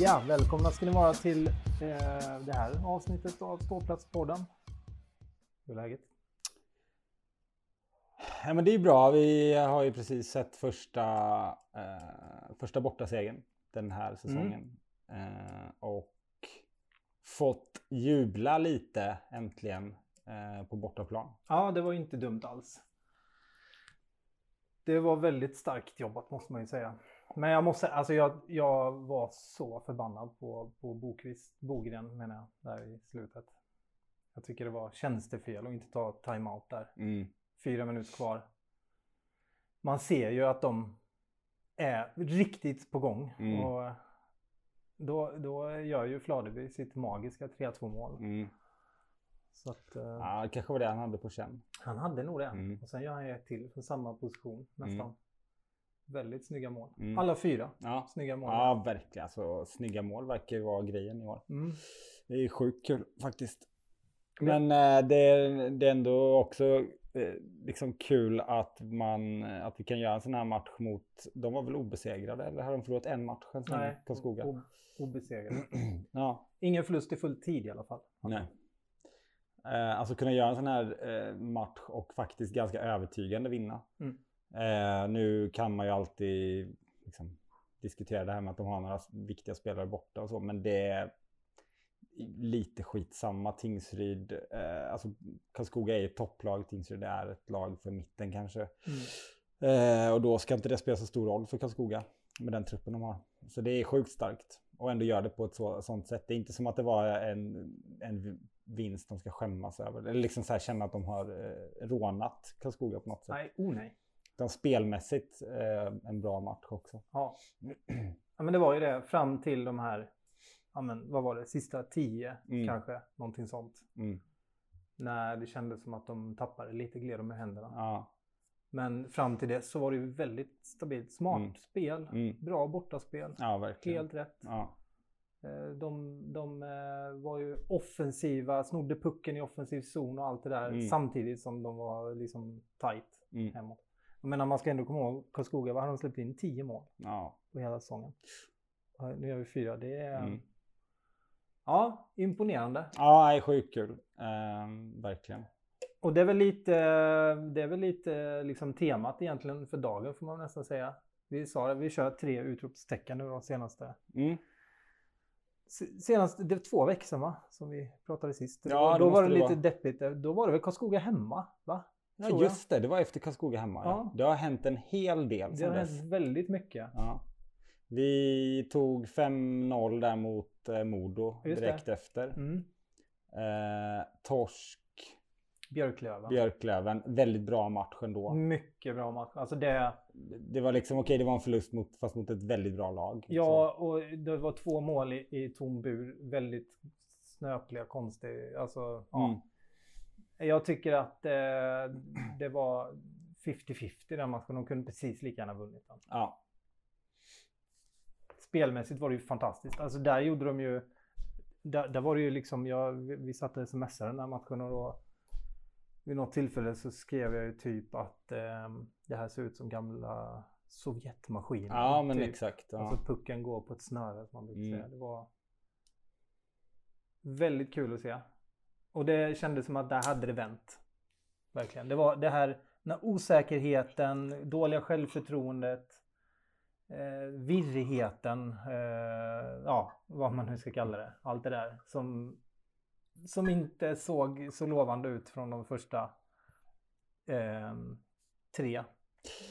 Ja, välkomna ska ni vara till eh, det här avsnittet av Ståplatspodden. Hur är läget? Ja, men det är bra. Vi har ju precis sett första, eh, första bortasegern den här säsongen. Eh, och fått jubla lite äntligen eh, på bortaplan. Ja, det var inte dumt alls. Det var väldigt starkt jobbat måste man ju säga. Men jag måste, alltså jag, jag var så förbannad på, på Bokvist, Bogren menar jag, där i slutet. Jag tycker det var tjänstefel att inte ta timeout där. Mm. Fyra minuter kvar. Man ser ju att de är riktigt på gång. Mm. Och då, då gör ju Fladeby sitt magiska 3-2 mål. Mm. Så att, eh, Ja, det kanske var det han hade på känn. han hade nog det. Mm. Och sen gör han ett till från samma position nästan. Mm. Väldigt snygga mål. Mm. Alla fyra Ja. snygga mål. ja, verkligen. Alltså, snygga mål verkar vara grejen i år. Mm. Det är sjukt kul faktiskt. Men eh, det, är- det är ändå också eh, liksom kul att man att vi kan göra en sån här match mot. De var väl obesegrade eller har de förlorat en match länge, Nej, Karlskoga? obesegrade. ja, Ingen förlust i full tid i alla fall. nej. Eh, alltså kunna göra en sån här eh, match och faktiskt ganska övertygande vinna. Mm. Eh, nu kan man ju alltid liksom, diskutera det här med att de har några viktiga spelare borta och så, men det är lite skitsamma. Tingsryd, eh, alltså Karlskoga är ett topplag, Tingsryd är ett lag för mitten kanske. Mm. Eh, och då ska inte det spela så stor roll för Karlskoga med den truppen de har. Så det är sjukt starkt och ändå gör det på ett så, sånt sätt. Det är inte som att det var en, en vinst de ska skämmas över. Eller liksom så här känna att de har eh, rånat Karlskoga på något sätt. Nej, oh nej. Utan spelmässigt eh, en bra match också. Ja. ja, men det var ju det fram till de här, ja men vad var det, sista tio Mm. kanske, någonting sånt. Mm. När det kändes som att de tappade lite gled med händerna. Ja. Men fram till det så var det ju väldigt stabilt. Smart Mm. spel, Mm. bra bortaspel. ja, verkligen. Helt rätt. Ja. Eh, De, de eh, var ju offensiva, snodde pucken i offensiv zon och allt det där Mm. samtidigt som de var liksom tight Mm. hemåt. Menar man ska ändå komma ihåg Karlskoga, vad har de släppt in? 10 mål ja. på hela säsongen. Nu gör vi fyra, det är Mm. ja, imponerande. Ja, det är sjukt kul. Ehm, verkligen. Och det är väl lite, det är väl lite liksom temat egentligen för dagen får man nästan säga. Vi sa det, vi kör tre utropstecken nu de senaste Mm. Se- Senast, det var två veckor sedan va? Som vi pratade sist. Ja, det då var det det lite vara. deppigt. Då var det väl Karlskoga hemma? Va? Ja, Tror jag. just det. Det var efter Karlskoga hemma. Ja. Ja. Det har hänt en hel del Det har dess. hänt väldigt mycket. Ja. Vi tog 5-0 där mot eh, Modo Just det. direkt efter. Mm. Eh, torsk, Björklöven. Björklöven. Väldigt bra match ändå. Mycket bra match. Alltså det, Det var liksom okej, det var en förlust mot, fast mot ett väldigt bra lag. ja, och det var två mål i, i tom bur. Väldigt snöpliga, konstiga. Alltså, Så, mm. ja. Jag tycker att eh, det var 50-50 den matchen. De kunde precis lika gärna vunnit den. ja. spelmässigt var det ju fantastiskt. Alltså där gjorde de ju... Där, där var det ju liksom, jag, vi vi satt och smsade den här matchen och då vid något tillfälle så skrev jag ju typ att ehm, det här ser ut som gamla Sovjetmaskiner. ja, men typ. exakt. Ja. Alltså pucken går på ett snöre som man brukar Mm. säga. Det var väldigt kul att se. Och det kändes som att där hade det vänt. Verkligen. Det var det här, den här osäkerheten, dåliga självförtroendet, eh, virrigheten, eh, ja vad man nu ska kalla det. Allt det där som, som inte såg så lovande ut från de första eh, tre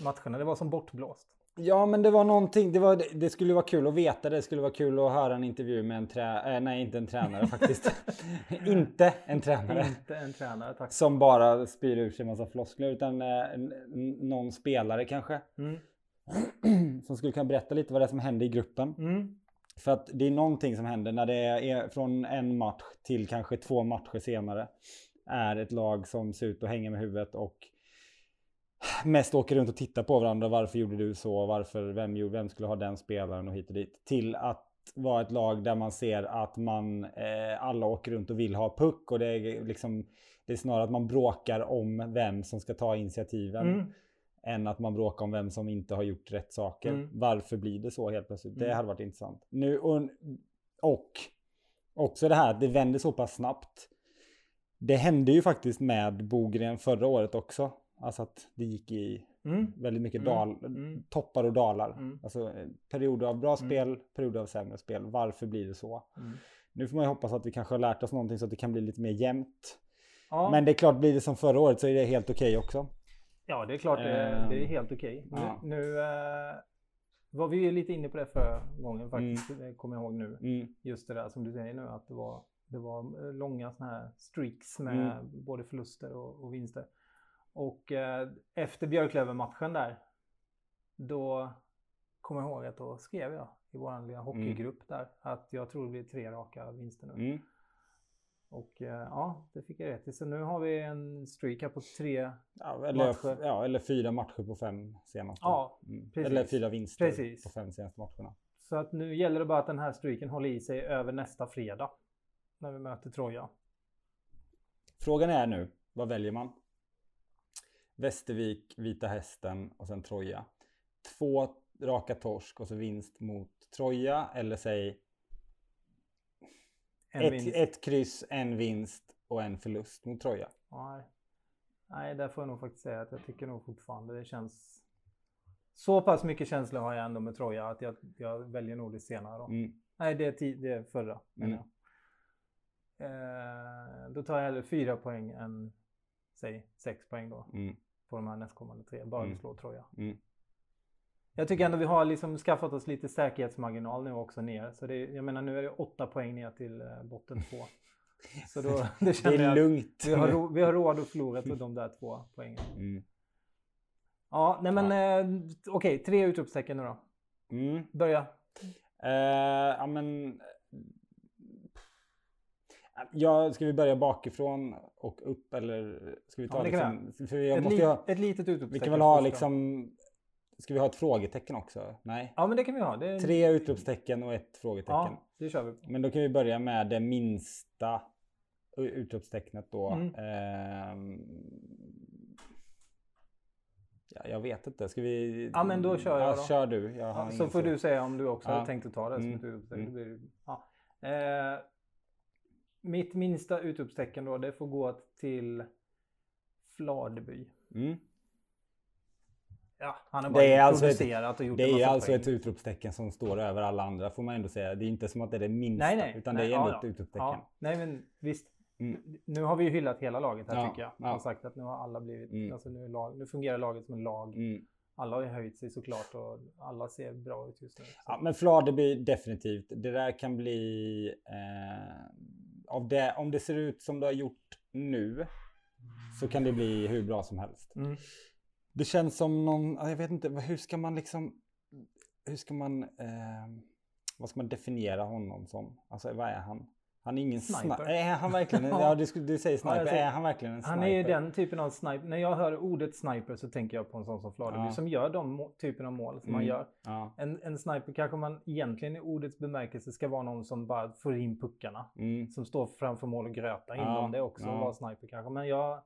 matcherna. Det var som bortblåst. Ja, men det var någonting. Det, var, det skulle vara kul att veta. Det skulle vara kul att höra en intervju med en tränare. nej, inte en tränare faktiskt. inte en tränare. Inte en tränare, tack. Som bara spyr ur sig en massa floskler. Utan eh, någon spelare kanske. Mm. som skulle kunna berätta lite vad det är som händer i gruppen. Mm. För att det är någonting som händer när det är från en match till kanske två matcher senare. Är ett lag som ser ut att hänga med huvudet och mest åker runt och tittar på varandra. Varför gjorde du så? Varför? Vem, vem skulle ha den spelaren och hit och dit? Till att vara ett lag där man ser att man eh, alla åker runt och vill ha puck och det är liksom det är snarare att man bråkar om vem som ska ta initiativen. Mm. Än att man bråkar om vem som inte har gjort rätt saker. Mm. Varför blir det så helt plötsligt? Det Mm. hade varit intressant. Nu, och, och också det här att det vänder så pass snabbt. Det hände ju faktiskt med Bogren förra året också. Alltså att det gick i Mm. väldigt mycket Mm. dal, Mm. toppar och dalar. Mm. Alltså eh, perioder av bra spel, perioder av sämre spel. Varför blir det så? Nu får man ju hoppas att vi kanske har lärt oss någonting så att det kan bli lite mer jämnt. Ja. Men det är klart, blir det som förra året så är det helt okej också. Ja, det är klart det, Ehm, det är helt okej. ja. Nu, nu eh, var vi ju lite inne på det förra gången faktiskt, det kommer jag ihåg nu. Mm. Just det där som du säger nu, att det var, det var eh, långa såna här streaks med Mm. både förluster och, och vinster. Och eh, efter Björklöven-matchen där, då kommer jag ihåg att då skrev jag i vår lilla hockeygrupp där att jag tror det blir tre raka vinster nu. Och eh, ja, det fick jag rätt i. Så nu har vi en streak här på tre Ja, eller, Matcher. ja, eller fyra matcher på fem senaste. Ja, Mm. precis. Eller fyra vinster Precis. på fem senaste matcherna. Så att nu gäller det bara att den här streaken håller i sig över nästa fredag. När vi möter Troja. Frågan är nu, vad väljer man? Västervik, Vita Hästen och sen Troja. Två raka torsk och så vinst mot Troja eller säg En ett, ett kryss, en vinst och en förlust mot Troja. Nej. Nej, där får jag nog faktiskt säga att jag tycker nog fortfarande det känns... Så pass mycket känslor har jag ändå med Troja att jag, jag väljer nog det senare då. Mm. Nej, det är, ti- det är förra Mm. Eh, då tar jag hellre fyra poäng än säg sex poäng då Mm. på de här nästkommande tre. Bara Mm. slår Troja. Mm. Jag tycker ändå vi har liksom skaffat oss lite säkerhetsmarginal nu också ner. Så det, jag menar nu är det åtta poäng ner till eh, botten två. Så då, det Det är lugnt. vi har, vi har råd att förlora på de där två poängen. Mm. Ja, nej men eh, okej, tre utropstecken nu då. Mm. Börja. Eh, ja men... Ja, ska vi börja bakifrån och upp eller ska vi ta Ja, liksom, jag Ett, li- ha, ett litet utropstecken. Vi kan väl ha liksom... Ska vi ha ett frågetecken också? Nej. Ja, men det kan vi ha. Det. Tre utropstecken och ett frågetecken. Ja, det kör vi på. Men då kan vi börja med det minsta utropstecknet då. Mm. Ehm, ja, jag vet inte. Ska vi... Ja, men då kör jag Ja, då. kör du. Ja, så får så. du säga om du också Ja. har tänkt att ta det som Mm. ett utropstecken. Mm. Ja. Eh, mitt minsta utropstecken då, det får gå till Fladeby. Mm. Ja, han har Det bara är alltså ett- och gjort Det är alltså poäng. ett utropstecken som står över alla andra får man ändå säga. Det är inte som att det är det minsta. Nej, nej. Utan nej, det är ändå ja, ett utropstecken. Ja, nej, men visst. Mm. Nu har vi ju hyllat hela laget här Ja, tycker jag. ja. Och sagt att nu har alla blivit, Mm. alltså nu, lag, nu fungerar laget som en lag. Mm. Alla har ju höjt sig såklart och alla ser bra ut just nu. Så. Ja, men Fladeby definitivt. Det där kan bli... Eh, av det, om det ser ut som det har gjort nu så kan det bli hur bra som helst. Mm. Det känns som någon... ja, Jag vet inte, hur ska man liksom... Hur ska man... Eh, vad ska man definiera honom som? Alltså vad är han? Han är ingen Sniper. sniper. Är han verkligen en, Ja. Ja, du, du säger sniper. jag säger- är han verkligen en sniper? Han är ju den typen av sniper. När jag hör ordet sniper så tänker jag på en sån som Fladeby Ja. som gör de typen av mål som man Mm. gör. Ja. En, en sniper kanske man egentligen i ordets bemärkelse ska vara någon som bara får in puckarna. Mm. Som står framför mål och gröta in Ja, dem. Det är också ja. att vara sniper kanske. Men jag,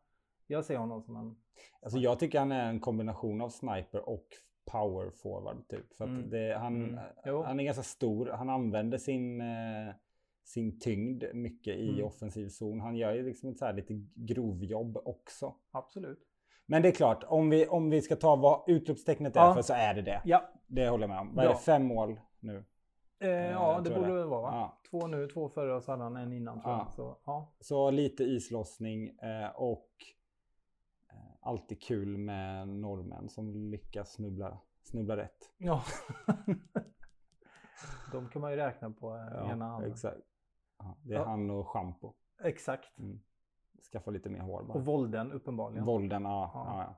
jag ser honom som en... Alltså jag tycker han är en kombination av sniper och power forward typ. För Mm. det, han, Mm. Han är ganska stor. Han använder sin, eh, sin tyngd mycket i Mm. offensiv zon. Han gör ju liksom ett så här lite grovjobb också. Absolut. Men det är klart, om vi, om vi ska ta vad utropstecknet är Ja. för så är det det. Ja, Det håller jag med om. Vad är det? Fem mål nu? eh, ja jag det borde det. vara va? Ja. Två nu, två förra och så hade han en innan tror Ja. Så, ja. Så lite islossning eh, och eh, alltid kul med norrmän som lyckas snubbla, snubbla rätt. ja. De kan man ju räkna på eh, ena handen. exakt. Ja, det är Ja. han och Schampo. Exakt. Mm. Skaffa lite mer hår bara. Och Volden uppenbarligen. Volden, ja. Ja. ja. ja.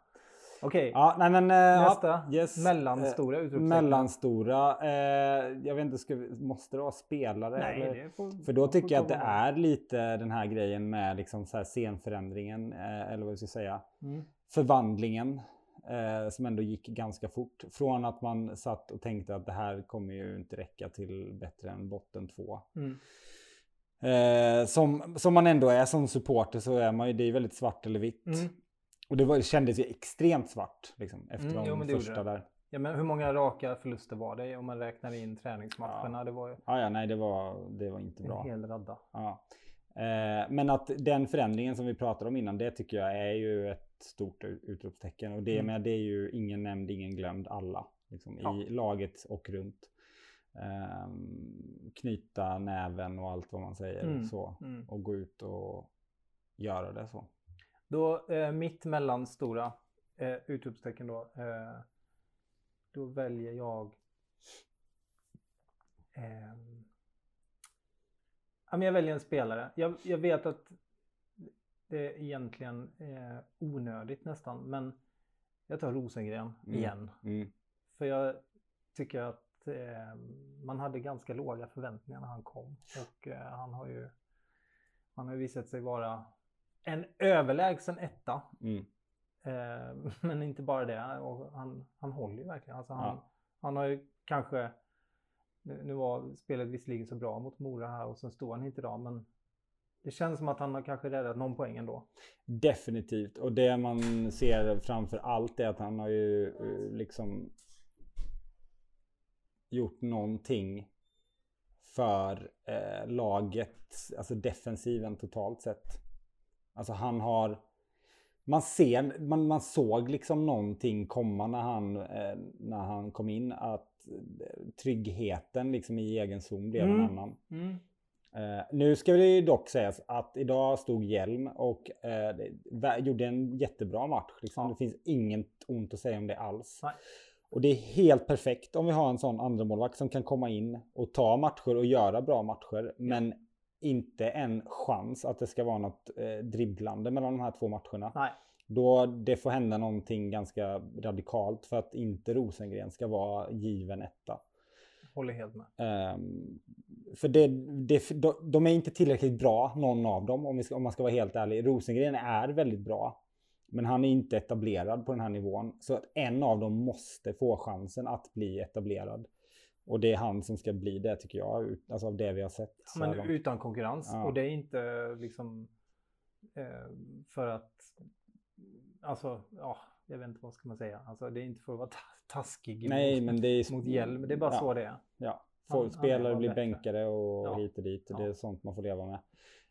Okej, ja nej, men, eh, nästa. Ja, yes. Mellanstora Eh, utropstecken. Mellanstora. Eh, jag vet inte, ska vi, måste det vara spelare? Nej, får, För då tycker jag att det är lite den här grejen med liksom så här scenförändringen, eh, eller vad vi ska säga. Mm. Förvandlingen eh, som ändå gick ganska fort. Från att man satt och tänkte att det här kommer ju inte räcka till bättre än botten två. Mm. Eh, som, som man ändå är som supporter så är man ju, det är väldigt svart eller vitt. Mm. Och det, var, det kändes ju extremt svart liksom, efter Mm, de jo, första där. Ja, men hur många raka förluster var det om man räknar in träningsmatcherna? Det var ju Ja, ja, nej det var, det var inte en bra. hel radda. Ja. Eh, men att den förändringen som vi pratade om innan, det tycker jag är ju ett stort utropstecken. Och det, Mm. med, det är ju ingen nämnd, ingen glömd, alla. Liksom, Ja. I laget och runt. Ehm, knyta näven och allt vad man säger. Mm. Så. Mm. Och gå ut och göra det så. Då eh, mitt mellan stora eh, utropstecken då. Eh, då väljer jag. ja, men jag väljer en spelare. Jag, jag vet att det är egentligen eh, onödigt nästan. Men jag tar Rosengren Mm. igen. Mm. För jag tycker att eh, man hade ganska låga förväntningar när han kom. Och eh, han har ju han har visat sig vara en överlägsen etta. Mm. Eh, men inte bara det. Och han, han håller ju verkligen. Alltså han, Ja. han har ju kanske... Nu, nu var spelet visserligen så bra mot Mora här och sen stod han inte idag. Men det känns som att han har kanske räddat någon poäng ändå. Definitivt. Och det man ser framför allt är att han har ju eh, liksom gjort någonting för eh, laget, alltså defensiven totalt sett. Alltså han har, man ser, man, man såg liksom någonting komma när han, eh, när han kom in att eh, tryggheten liksom i egen zon blev en Mm. Eh, nu ska det dock sägas att idag stod Hjelm och eh, det- gjorde en jättebra match. Liksom. Ja. Det finns inget ont att säga om det alls. Nej. Och det är helt perfekt om vi har en sån andremålvakt som kan komma in och ta matcher och göra bra matcher. Men inte en chans att det ska vara något eh, dribblande mellan de här två matcherna. Nej. Då det får hända någonting ganska radikalt för att inte Rosengren ska vara given etta. Håller helt med. Ehm, för det, det, de, de är inte tillräckligt bra, någon av dem, om, vi ska, om man ska vara helt ärlig. Rosengren är väldigt bra. Men han är inte etablerad på den här nivån. Så att en av dem måste få chansen att bli etablerad. Och det är han som ska bli det tycker jag, ut- alltså av det vi har sett. här Men långt. utan konkurrens. Ja. Och det är inte liksom eh, för att Alltså, ja, jag vet inte vad ska man säga. Alltså det är inte för att vara ta- taskig Nej, mot, men det är... mot hjälm. Det är bara ja, så det är. Ja, Folk, spelare blir bättre. bänkare och Ja. hit och dit. Och Det Ja. är sånt man får leva med.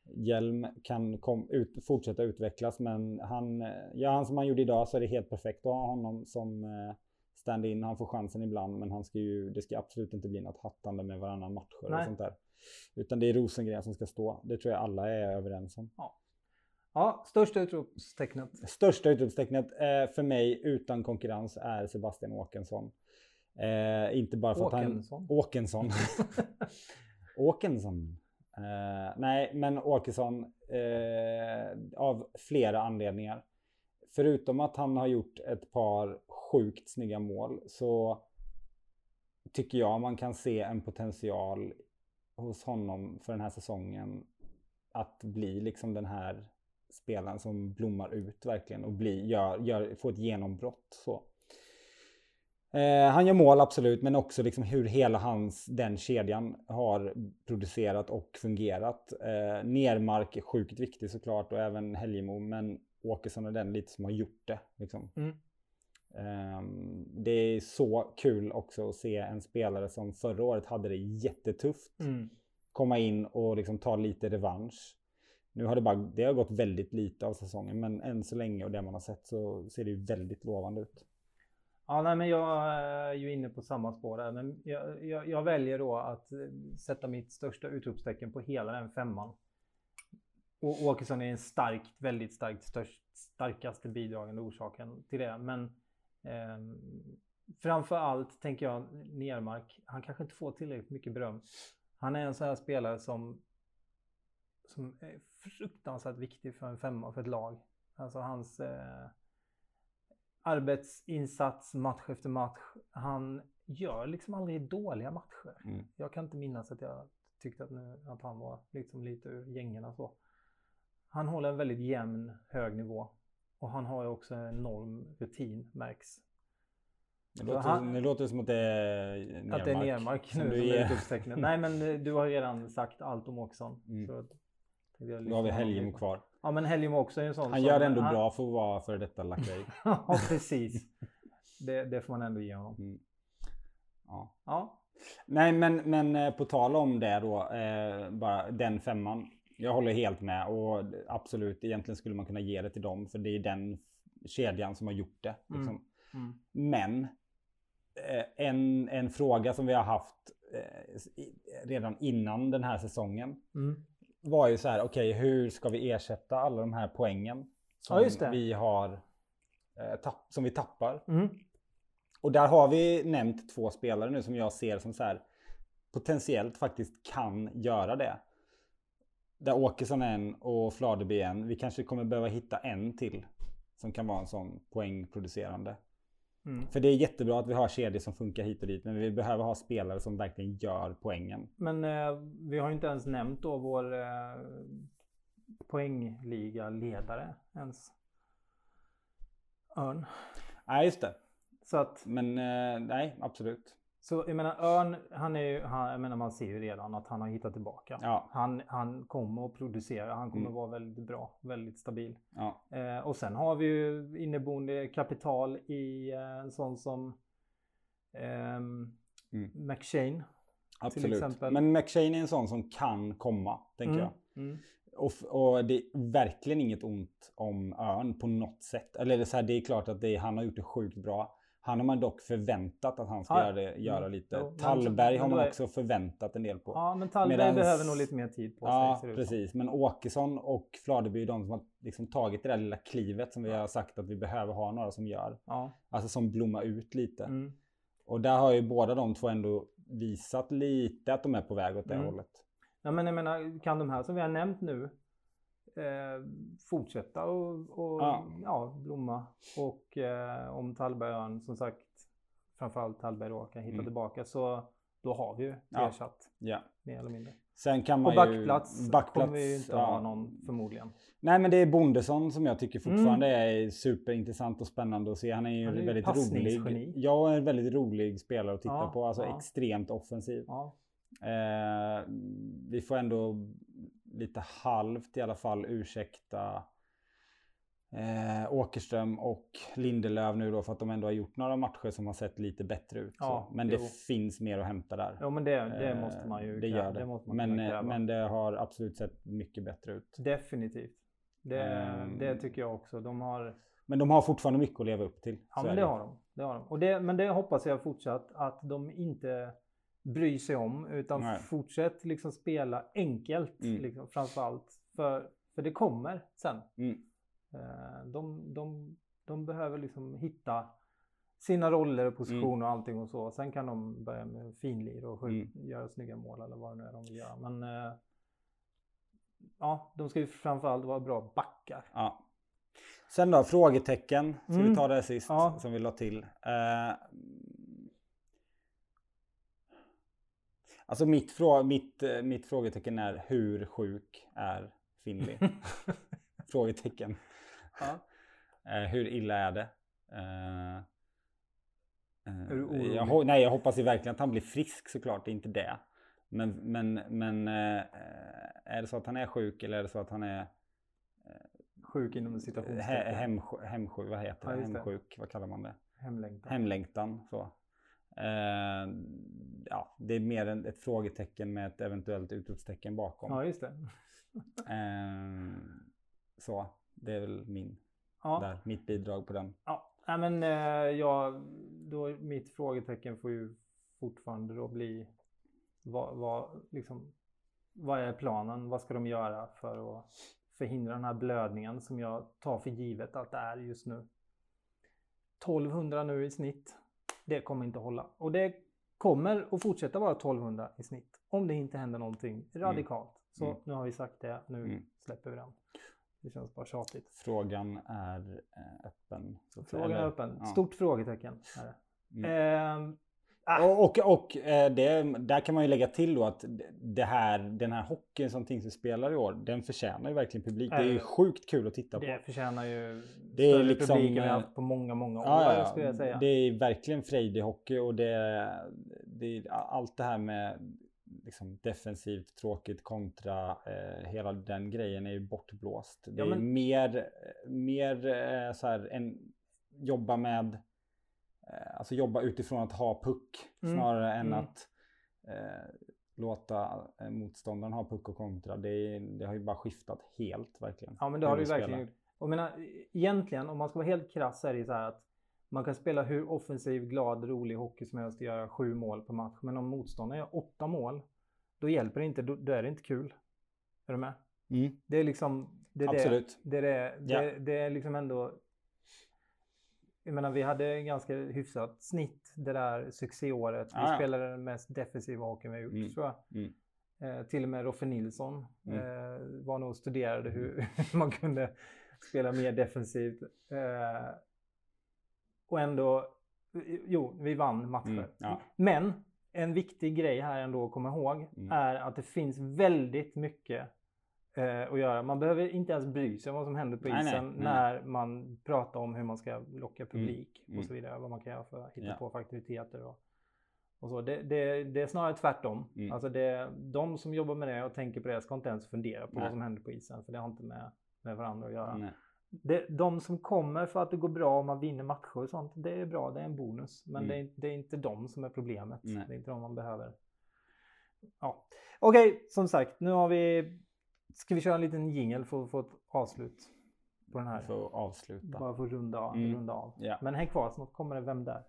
Hjelm kan kom, ut, fortsätta utvecklas men han, ja, han som han gjorde idag så är det helt perfekt att ha honom som eh, stand-in. Han får chansen ibland men han ska ju, det ska absolut inte bli något hattande med varannan matcher och Nej. sånt där. Utan det är Rosengren som ska stå. Det tror jag alla är överens om. Ja, största utropstecknet. Största utropstecknet eh, för mig utan konkurrens är Sebastian Åkesson. Eh, inte bara för Åkesson? att han... Åkesson. Åkesson. Eh, nej, men Åkesson eh, av flera anledningar. Förutom att han har gjort ett par sjukt snygga mål så tycker jag man kan se en potential hos honom för den här säsongen att bli liksom den här spelaren som blommar ut verkligen och bli, gör, gör, får ett genombrott. Så. Eh, han gör mål absolut, men också liksom hur hela hans, den kedjan har producerat och fungerat. Eh, Nermark är sjukt viktig såklart och även Helgemo, men Åkesson är den lite som har gjort det. Liksom. Mm. Ehm, det är så kul också att se en spelare som förra året hade det jättetufft Mm. komma in och liksom ta lite revansch. Nu har det bara, det har gått väldigt lite av säsongen, men än så länge och det man har sett så ser det ju väldigt lovande ut. Ja, nej, men jag eh, är ju inne på samma spår där. Men jag, jag, jag väljer då att eh, sätta mitt största utropstecken på hela den femman. Och Åkesson är en starkt, väldigt starkt, störst, starkaste bidragande orsaken till det. Men eh, framför allt tänker jag Nermark. Han kanske inte får tillräckligt mycket beröm. Han är en sån här spelare som, som fruktansvärt viktig för en femma, för ett lag. Alltså hans eh, arbetsinsats match efter match. Han gör liksom aldrig dåliga matcher. Mm. Jag kan inte minnas att jag tyckte att, nu, att han var liksom lite ur gängorna så. Han håller en väldigt jämn, hög nivå. Och han har ju också en enorm rutin märks. Det låter, han- nu låter det som att det är nermark. Att det är nermark som nu som ger. är utropstecknet. Nej men eh, du har redan sagt allt om Åkesson. Mm. Så Då har vi Helgemo kvar. Ja men Helgemo också är en sån Han gör det ändå han- bra för att vara före detta lackej. ja precis. Det, det får man ändå ge honom. Mm. Ja. Ja. Nej, men, men eh, på tal om det då, eh, bara den femman. Jag håller helt med och absolut, egentligen skulle man kunna ge det till dem för det är den kedjan som har gjort det. Liksom. Mm. Men eh, en, en fråga som vi har haft eh, redan innan den här säsongen Mm. Var ju så här, okej hur ska vi ersätta alla de här poängen som Ja, vi har eh, tapp, som vi tappar? Mm. Och där har vi nämnt två spelare nu som jag ser som så här potentiellt faktiskt kan göra det. Där Åkesson är en och Fladeby en. Vi kanske kommer behöva hitta en till som kan vara en sån poängproducerande. Mm. För det är jättebra att vi har kedjor som funkar hit och dit, men vi behöver ha spelare som verkligen gör poängen. Men eh, vi har ju inte ens nämnt då vår eh, poängliga-ledare ens. Örn. Nej, just det. Så att, Men eh, nej, absolut. Så jag menar Örn, han är ju, han, jag menar man ser ju redan att han har hittat tillbaka. Ja, Han, han kommer att producera, han kommer Mm. att vara väldigt bra, väldigt stabil. ja, Eh, och sen har vi ju inneboende kapital i eh, en sån som ehm, Mm. McShane. absolut. Men McShane är en sån som kan komma, tänker Mm, jag. Mm. Och, och det är verkligen inget ont om Örn på något sätt. Eller det är, så här, det är klart att det han har gjort det sjukt bra. Han har man dock förväntat att han ska Ja, göra, det, göra lite. jo, Tallberg har man också förväntat en del på. Ja, men Tallberg Medans- behöver nog lite mer tid på Ja, sig. som. precis. Men Åkesson och Fladeby är de som har liksom tagit det där lilla klivet som vi Ja. har sagt att vi behöver ha några som gör. Ja. Alltså som blommar ut lite. Mm. Och där har ju båda de två ändå visat lite att de är på väg åt det Mm. hållet. Ja, men jag menar, kan de här som vi har nämnt nu eh, fortsätta och, och Ja. ja. blomma? Och eh, om Tallberg och Örn, som sagt, framförallt Tallberg då kan hitta Mm. tillbaka så då har vi ju Ja. ersatt Ja. mer eller mindre. Sen kan man backplats, ju... Backplats kommer vi ju inte ja. ha någon förmodligen. Nej men det är Bondesson som jag tycker fortfarande är superintressant och spännande att se. Han är ju Mm. Han är ju väldigt rolig. Ja, en väldigt rolig spelare att titta Ja, på. Alltså ja. extremt offensiv. Ja. Eh, vi får ändå lite halvt i alla fall ursäkta eh, Åkerström och Lindelöf nu då för att de ändå har gjort några matcher som har sett lite bättre ut. Ja. Men jo. det finns mer att hämta där. Jo men det, det Eh, måste man ju Det gör det. måste man men, eh, men det har absolut sett mycket bättre ut. Definitivt. Det, Ehm. det tycker jag också. De har Men de har fortfarande mycket att leva upp till. Ja men det har de. Det har de. Och det, men det hoppas jag fortsatt att de inte bryr sig om utan Nej. fortsätt liksom spela enkelt Mm. liksom, framförallt. För, för det kommer sen. Mm. Eh, De, de, de behöver liksom hitta sina roller och positioner Mm. och allting och så. Sen kan de börja med finlir och Mm. göra snygga mål eller vad det nu är de vill göra. Men eh, ja, de ska ju framförallt vara bra backar. Ja. Sen då, frågetecken. Ska vi Mm. ta det sist Ja. som vi la till? Eh, alltså mitt, frå mitt, eh, mitt frågetecken är hur sjuk är Finley? frågetecken. Ja. Eh, hur illa är det? Eh, Är du orolig? jag, nej, jag hoppas ju verkligen att han blir frisk såklart, det är inte det. Men, men, men är det så att han är sjuk eller är det så att han är Sjuk inom He, citationstecken. hem, hemsjuk, vad heter Ja, det. Hemsjuk, vad kallar man det? Hemlängtan. Hemlängtan. Så. Eh, ja, det är mer en, ett frågetecken med ett eventuellt utropstecken bakom. Ja, just det. Eh, så, det är väl min, Ja, där, mitt bidrag på den. ja. Nej, men eh, jag, då, mitt frågetecken får ju fortfarande då bli vad, vad, liksom, vad är planen? Vad ska de göra för att förhindra den här blödningen som jag tar för givet att det är just nu. 1200 nu i snitt. Det kommer inte hålla. Och det kommer att fortsätta vara 1200 i snitt. Om det inte händer någonting radikalt. Så Mm. nu har vi sagt det. Nu Mm. släpper vi den. Det känns bara tjatigt. Frågan är eh, öppen. Frågan är öppen. Ja. Stort frågetecken. Är det. Mm. Ehm, Ah. Och, och, eh, det, där kan man ju lägga till då att det här, den här hockeyn som Tingsryd spelar i år, den förtjänar ju verkligen publik. Det är ju Eh, sjukt kul att titta på. Det förtjänar ju Det är större liksom, publik än vi eh, haft på många, många år Ja, ja, skulle jag säga. Det är verkligen frejdig hockey och det, det är allt det här med liksom defensivt, tråkigt kontra eh, hela den grejen är ju bortblåst. Det Ja, är men- mer, mer eh, så här en jobba med, alltså jobba utifrån att ha puck Mm, snarare än mm. att eh, låta eh, motståndaren ha puck och kontra. Det, det har ju bara skiftat helt verkligen. Ja men det har det ju verkligen gjort. Jag menar, egentligen om man ska vara helt krass är det så här att man kan spela hur offensiv, glad, rolig hockey som helst och göra sju mål på match. Men om motståndaren gör åtta mål, då hjälper det inte. Då, då är det inte kul. Är du med? Mm, Det är liksom... Det är absolut. Det, det, det, Ja. det, det är liksom ändå... Jag menar vi hade ganska hyfsat snitt det där succéåret. Vi ja. spelade den mest defensiva hockeyn vi har gjort Mm. tror jag. Mm. Eh, till och med Roffe Nilsson Mm. eh, var nog och studerade hur man kunde spela mer defensivt. Eh, och ändå, jo, vi vann matcher. Mm, ja. Men en viktig grej här ändå att komma ihåg Mm. är att det finns väldigt mycket eh, att göra. Man behöver inte ens bry sig om vad som händer på Nej, nej, isen nej. när man pratar om hur man ska locka publik mm. och så vidare. Vad man kan göra för att hitta Ja. på för aktiviteter. Och, och så. Det, det, det är snarare tvärtom. Mm. Alltså det, de som jobbar med det och tänker på det ska inte ens fundera på vad som händer på isen. För det har inte med, med varandra att göra. Det, de som kommer för att det går bra och man vinner matcher och sånt, det är bra, det är en bonus. Men Mm. det, är, inte- det är inte de som är problemet. Det är inte de man behöver. Ja. Okej, som sagt, nu har vi... Ska vi köra en liten jingle för att få ett avslut på den här? För att avsluta. Bara för att runda, av- Mm. runda av. Ja. Men häng kvar, snart kommer det Vem där?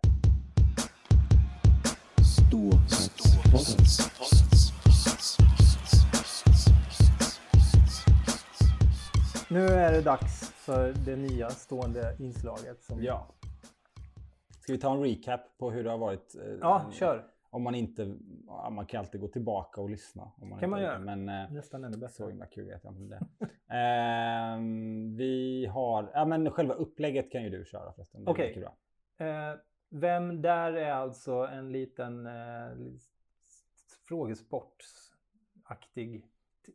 Nu är det dags för det nya stående inslaget. Som... Ja. Ska vi ta en recap på hur det har varit? eh, ja, kör. Om man inte, ja, man kan alltid gå tillbaka och lyssna. Om man Kan man göra. Men eh, Nästan ännu bättre. så himla kul vet jag inte om det. Ehm, vi har, ja men själva upplägget kan ju du köra förresten. Okej. bra. Eh, vem där är alltså en liten eh, frågesportsaktig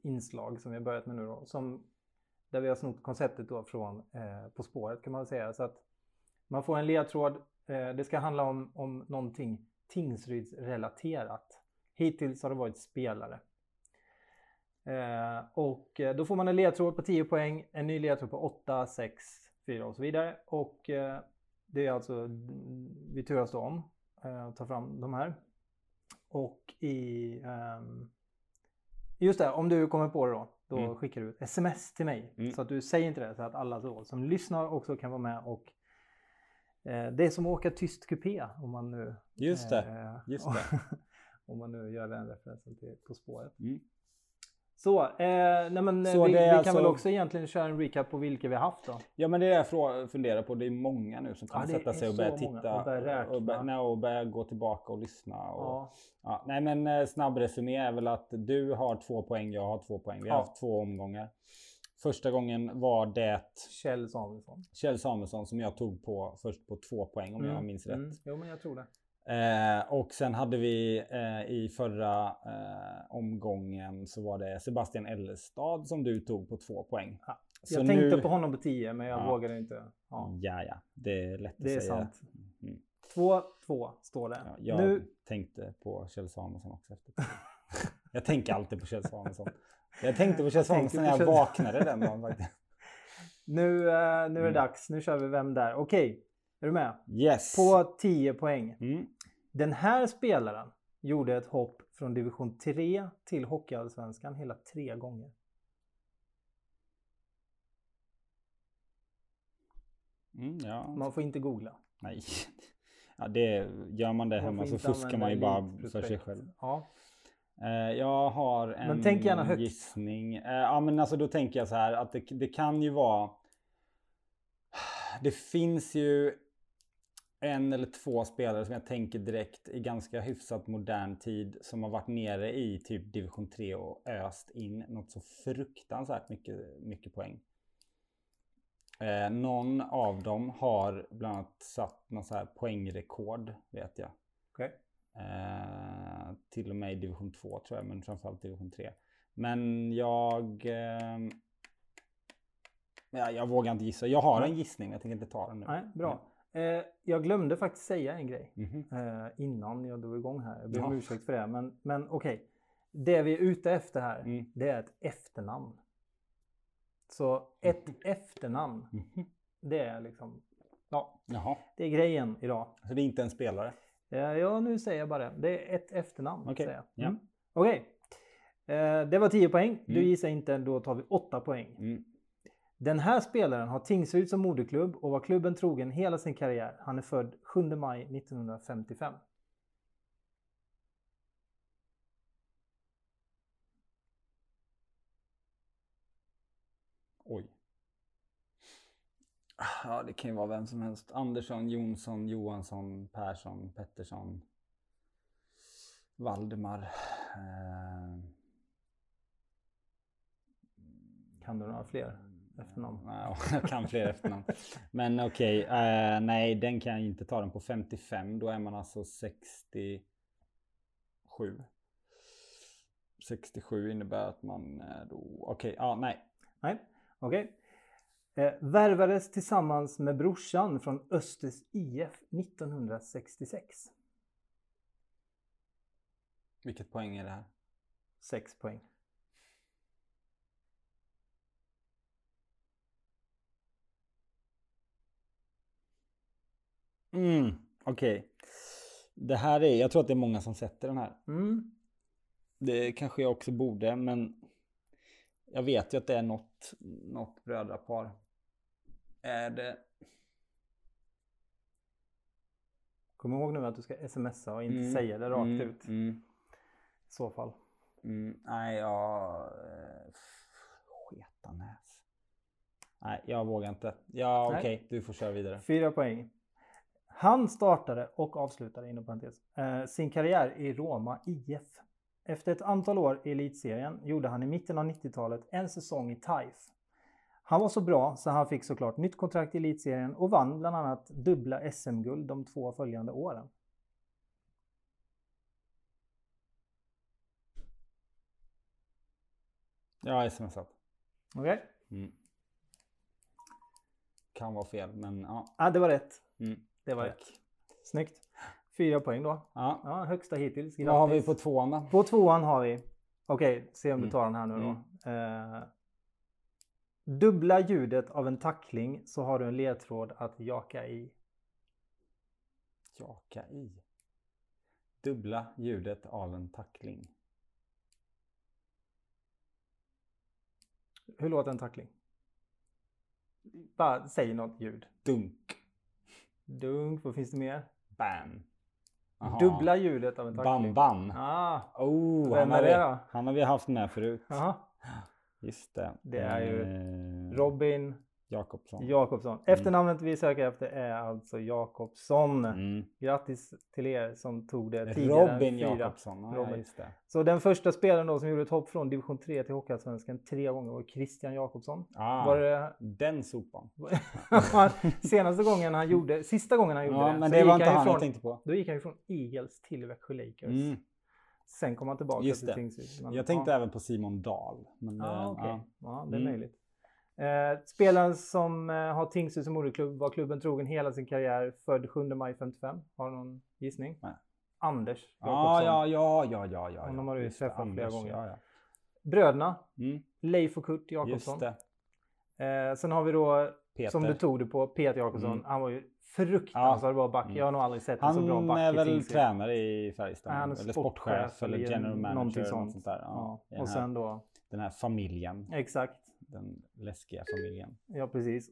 inslag som vi har börjat med nu då. Som, där vi har snott konceptet då från eh, På spåret kan man säga. Så att man får en ledtråd. Eh, det ska handla om, om någonting Tingsryds-relaterat. Hittills har det varit spelare. Eh, och eh, då får man en ledtråd på 10 poäng, en ny ledtråd på 8, 6, 4 och så vidare. Och eh, det är alltså, vi turas då om eh, att ta fram de här. Och i, ehm, just det, om du kommer på det då, då Mm. skickar du ett sms till mig. Mm. Så att du säger inte det, så att alla så, som lyssnar också kan vara med och det är som att åka tyst kupé om man nu Just det, eh, just det. om man nu gör den referensen till På spåret. Mm. Så, eh, nej men Så vi, vi kan alltså- väl också egentligen köra en recap på vilka vi har haft då. Ja men det är det jag funderar på. Det är många nu som kommer Ja, sätta sig och börja titta. Och börja och, börja, och börja gå tillbaka och lyssna. Och, Ja. Ja, nej men eh, snabb resumé är väl att du har två poäng, jag har två poäng. Vi har Ja. haft två omgångar. Första gången var det Kjell Samuelsson. Kjell Samuelsson som jag tog på först på två poäng om jag minns rätt. Mm. Jo men jag tror det. Eh, och sen hade vi eh, i förra eh, omgången så var det Sebastian Ellestad som du tog på två poäng. Ja. Så jag tänkte nu- på honom på 10 men jag Ja. vågade inte. Ja, Ja, ja, det är lätt det är att säga. sant. Mm. 2-2 står det. Ja, jag Nu, tänkte på Kjell Samuelsson också efter Jag tänker alltid på Kjell Samuelsson. Jag tänkte på Samuelsson när jag vaknade den dagen nu, eh, nu är det Mm. dags. Nu kör vi Vem där? Okej, är du med? Yes. På 10 poäng. Mm. Den här spelaren gjorde ett hopp från division 3 till Hockeyallsvenskan hela tre gånger. Mm, ja. Man får inte googla. Nej. Ja, det, gör man det Man hemma så fuskar man ju bara för sig själv. Ja. Eh, jag har en Men tänk gärna högt. gissning. Eh, ja men alltså då tänker jag så här att det, det kan ju vara Det finns ju en eller två spelare som jag tänker direkt i ganska hyfsat modern tid som har varit nere i typ division 3 och öst in något så fruktansvärt mycket, mycket poäng. Eh, någon av dem har bland annat satt någon så här poängrekord vet jag. Okej. Eh, till och med i division 2 tror jag, men framförallt division 3. Men jag... Eh, ja, jag vågar inte gissa. Jag har en gissning, men jag tänker inte ta den nu. Nej, bra. Eh, jag glömde faktiskt säga en grej Mhm. eh, innan jag drog igång här. Jag ber om Ja. ursäkt för det. Men, men okej. Det vi är ute efter här, Mm. det är ett efternamn. Så ett efternamn, Mhm. det är liksom, ja, Jaha, det är grejen idag. så det är inte en spelare? Eh, ja, nu säger jag bara det. Det är ett efternamn. Okej, jag. ja. Mm. Okej. Eh, det var 10 poäng. Du Mm. gissar inte, då tar vi 8 poäng. Mm. Den här spelaren har Tingsryd som moderklubb och var klubben trogen hela sin karriär. Han är född 7 maj 1955. Ja, det kan ju vara vem som helst. Andersson, Jonsson, Johansson, Persson, Pettersson. Valdemar. Eh, Kan du några fler efternamn? Ja, jag kan fler efternamn. Men okej, eh, nej den kan jag inte ta den på 55. Då är man alltså 67. 67 innebär att man då... Okej, ja nej. Nej, okej. Eh, värvades tillsammans med brorsan från Östers IF 1966. Vilket poäng är det här? 6 poäng. Mm, okej. Det här är, jag tror att det är många som sätter den här. Mm. Det kanske jag också borde, men jag vet ju att det är något, något brödrapar. Är det... Kom ihåg nu att du ska smsa och inte Mm, säga det rakt mm, ut. Mm, I så fall. mm, nej, jag... eh, Sketanäs. Nej, jag vågar inte. Ja, okej, du får köra vidare. Fyra poäng. Han startade och avslutade inom parentes eh, sin karriär i Roma IF. Efter ett antal år i elitserien gjorde han i mitten av 90-talet en säsong i TAIF. Han var så bra så han fick såklart nytt kontrakt i elitserien och vann bland annat dubbla SM-guld de två följande åren. Jag har smsat. Okej? Mm. Kan vara fel, men ja. Ja, det var rätt. Mm. Det var Tack. rätt. Snyggt. Fyra poäng då. Ja. Ja, högsta hittills. Vad har vi Grattis. på tvåan då? På tvåan har vi. Okej, se om du Mm. tar den här nu då. Eh, dubbla ljudet av en tackling så har du en ledtråd att jaka i. Jaka i. Dubbla ljudet av en tackling. Hur låter en tackling? Bara säg något ljud. Dunk. Dunk, vad finns det mer? Bam. Aha. Dubbla ljudet av en tackling. Bam bam. Ah, Oh, Vem han, har vi, det då? han har vi haft med förut. aha. Just det. Det är ju Eh, Robin Jakobsson. Jakobsson. Efternamnet vi söker efter är alltså Jakobsson. Mm. Grattis till er som tog det tidigare Robin. Jakobsson. Ja, Robin. just det. Så den första spelaren då som gjorde ett hopp från division 3 till Hockeyallsvenskan tre gånger var Christian Jakobsson. Ah, Var det Den sopan. senaste gången han gjorde, sista gången han gjorde Ja, det. men det var inte han från, jag tänkte på. Då gick han ju från Eagles till Växjö Lakers. Mm. Sen kom han tillbaka Just till. Men, Jag tänkte ja. även på Simon Dahl. Men, Ja, eh, okej. ja. Ja, det är Mm. möjligt. Eh, spelaren som eh, har Tingsryd som moderklubb var klubben trogen hela sin karriär. Född 7 maj 55. Har du någon gissning? Nej. Anders Jakobsson. Ja, ja, ja, ja, ja. Honom har du träffat flera gånger. Ja, ja. Bröderna, Mm, Leif och Kurt Jakobsson. Eh, sen har vi då, Peter. som du tog det på, Peter Jakobsson. Mm. Han var ju fruktansvärt bra back. Mm. Jag har nog aldrig sett en så bra Han back är i väl tränare i Färjestad? Han är eller sportchef sportchef eller general någonting manager. eller sånt. något sånt där. Ja, Ja. Och här, sen då, den här familjen. exakt. Den läskiga familjen. Ja, precis.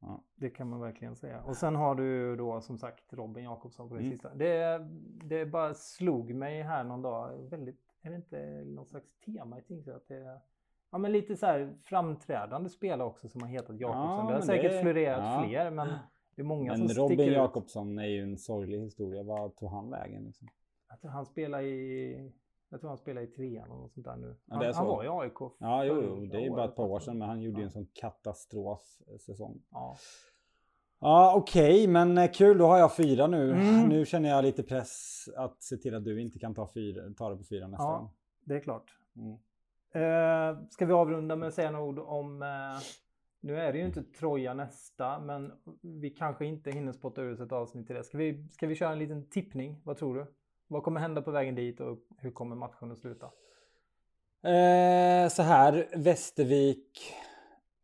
Ja. Det kan man verkligen säga. Och sen har du då som sagt Robin Jakobsson på det Mm. sista. Det, det bara slog mig här någon dag. Väldigt, är det inte någon slags tema i är, ja, men lite så här framträdande spelare också som har hetat Jakobsson. Ja, det har säkert det- florerat ja. fler, men det är många Men som Robin. Jakobsson är ju en sorglig historia. Vad tog han vägen? Liksom? Jag tror han spelar i, jag tror han spelar i trean och något sånt där nu. Ja, Han, är han var i AIK. Ja, jo, jo, det är ju bara ett par år sedan. Men han gjorde ju Ja. en sån katastrofsäsong. Ja. Ja okej, men eh, kul då har jag fyra nu. Mm. Nu känner jag lite press att se till att du inte kan ta, fyra, ta det på fyra nästa Ja. gång. Det är klart. Mm. Eh, ska vi avrunda med att säga några ord om... Eh, nu är det ju inte Troja nästa, men vi kanske inte hinner spotta ur oss ett avsnitt till det. Ska vi, ska vi köra en liten tippning? Vad tror du? Vad kommer hända på vägen dit och hur kommer matchen att sluta? Eh, så här, Västervik.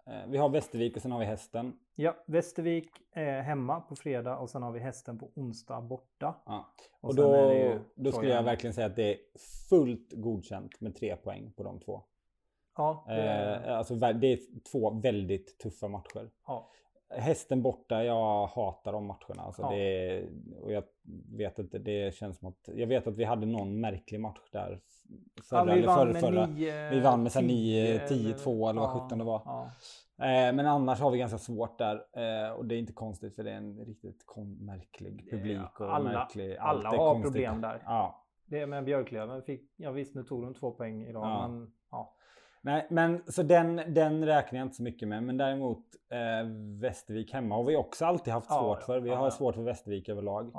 Eh, vi har Västervik och sen har vi hästen. Ja, Västervik är hemma på fredag och sen har vi hästen på onsdag borta. Ja. Och Och då, då skulle jag verkligen säga att det är fullt godkänt med tre poäng på de två. Ja, det, Eh, alltså, det är två väldigt tuffa matcher. ja. Hästen borta, jag hatar de matcherna. Alltså Ja. det, är- och jag vet inte, det känns som att... Jag vet att vi hade någon märklig match där. Förra, ja, vi vann förra, förra. nio, Vi vann med så här 10 nio- 10-2 eller vad sjutton det var. Ja. Eh, men annars har vi ganska svårt där. Eh, och det är inte konstigt för det är en riktigt märklig publik. Och alla- märklig, alla är har konstigt. problem där. Ja. Det med Björklöven fick, ja visst nu tog de två poäng idag Ja. men ja. Nej, men så den, den räknar jag inte så mycket med. Men däremot eh, Västervik hemma har vi också alltid haft Ja, svårt för. Vi ja, har ja. svårt för Västervik överlag.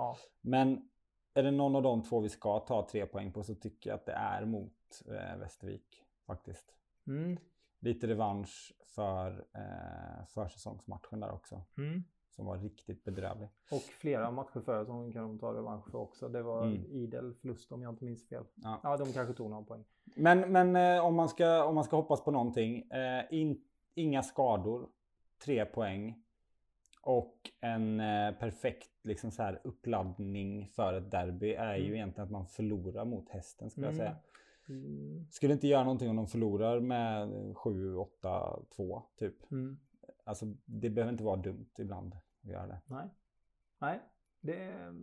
Men är det någon av de två vi ska ta tre poäng på så tycker jag att det är mot eh, Västervik faktiskt. Mm. Lite revansch för eh, försäsongsmatchen där också. Mm. Som var riktigt bedrövlig. Och flera matcher förra som kan de ta revansch för också. Det var Mm. idel förlust om jag inte minns fel. Ja. Ja, de kanske tog någon poäng. Men, men eh, om, man ska, om man ska hoppas på någonting. Eh, in, inga skador. Tre poäng. Och en eh, perfekt liksom så här, uppladdning för ett derby är ju Mm. egentligen att man förlorar mot hästen skulle jag Mm. säga. Mm. Skulle inte göra någonting om de förlorar med 7-8-2 typ. Mm. Alltså det behöver inte vara dumt ibland att göra det. Nej. Nej, det är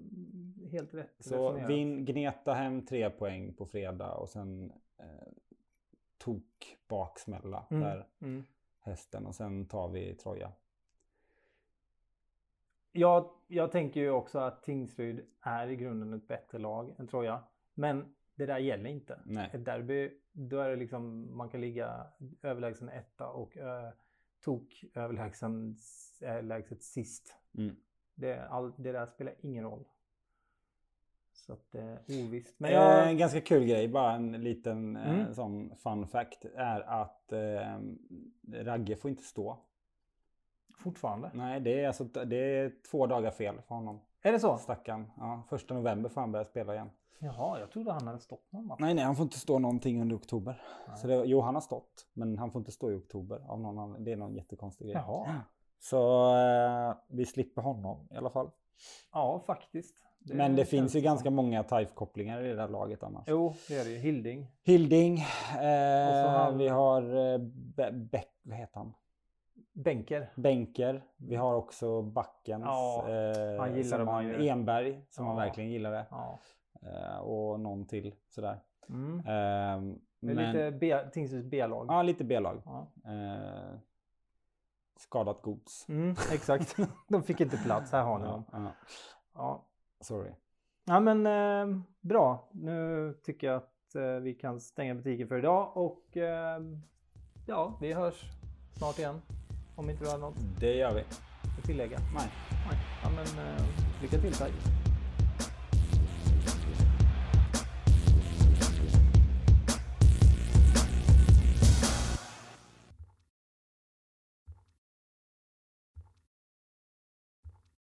helt rätt Så resonerat. vin, gneta hem tre poäng på fredag och sen eh, tok baksmälla Mm. där Mm. hästen och sen tar vi Troja. Jag, jag tänker ju också att Tingsryd är i grunden ett bättre lag än Troja. Men det där gäller inte. Nej. Ett derby, då är det liksom, man kan ligga överlägsen etta och uh, tok överlägsen överlägset sist. Mm. Det, all, det där spelar ingen roll. Så att det är ovisst. Men Eh, jag, En ganska kul grej, bara en liten eh, Mm. sån fun fact är att eh, Ragge får inte stå. fortfarande. Nej, det är, alltså, det är två dagar fel för honom. Är det så? Stackarn. Ja, första november får han börja spela igen. Jaha, jag trodde han hade stått någon match. Nej, nej, han får inte stå någonting under oktober. Nej. Så det, jo, han har stått, men han får inte stå i oktober av någon annan. Det är någon jättekonstig grej. Jaha. Så eh, vi slipper honom i alla fall. Ja, faktiskt. Men det finns ju ganska många TIFE-kopplingar i det där laget annars. Jo, det är det ju. Hilding. Hilding. Och så Eh, han- Vi har eh, Be- Beck, vad heter han? Bänker. Bänker. Vi har också Backens. Ja, eh, han gillade som han-. Enberg som Ja. man verkligen gillade. Ja. Eh, och någon till sådär. Mm. Eh, men, lite B, Tingsryds B-lag. Ja, lite B-lag. Ja. Eh, skadat gods. Mm, exakt. De fick inte plats. Här har ni dem. Ja. Sorry. ja, men eh, bra. Nu tycker jag att eh, vi kan stänga butiken för idag och eh, ja, vi hörs snart igen. Om inte du har något Det gör vi. att tillägga. Nej. Nej. Ja, men eh, lycka till. Tack.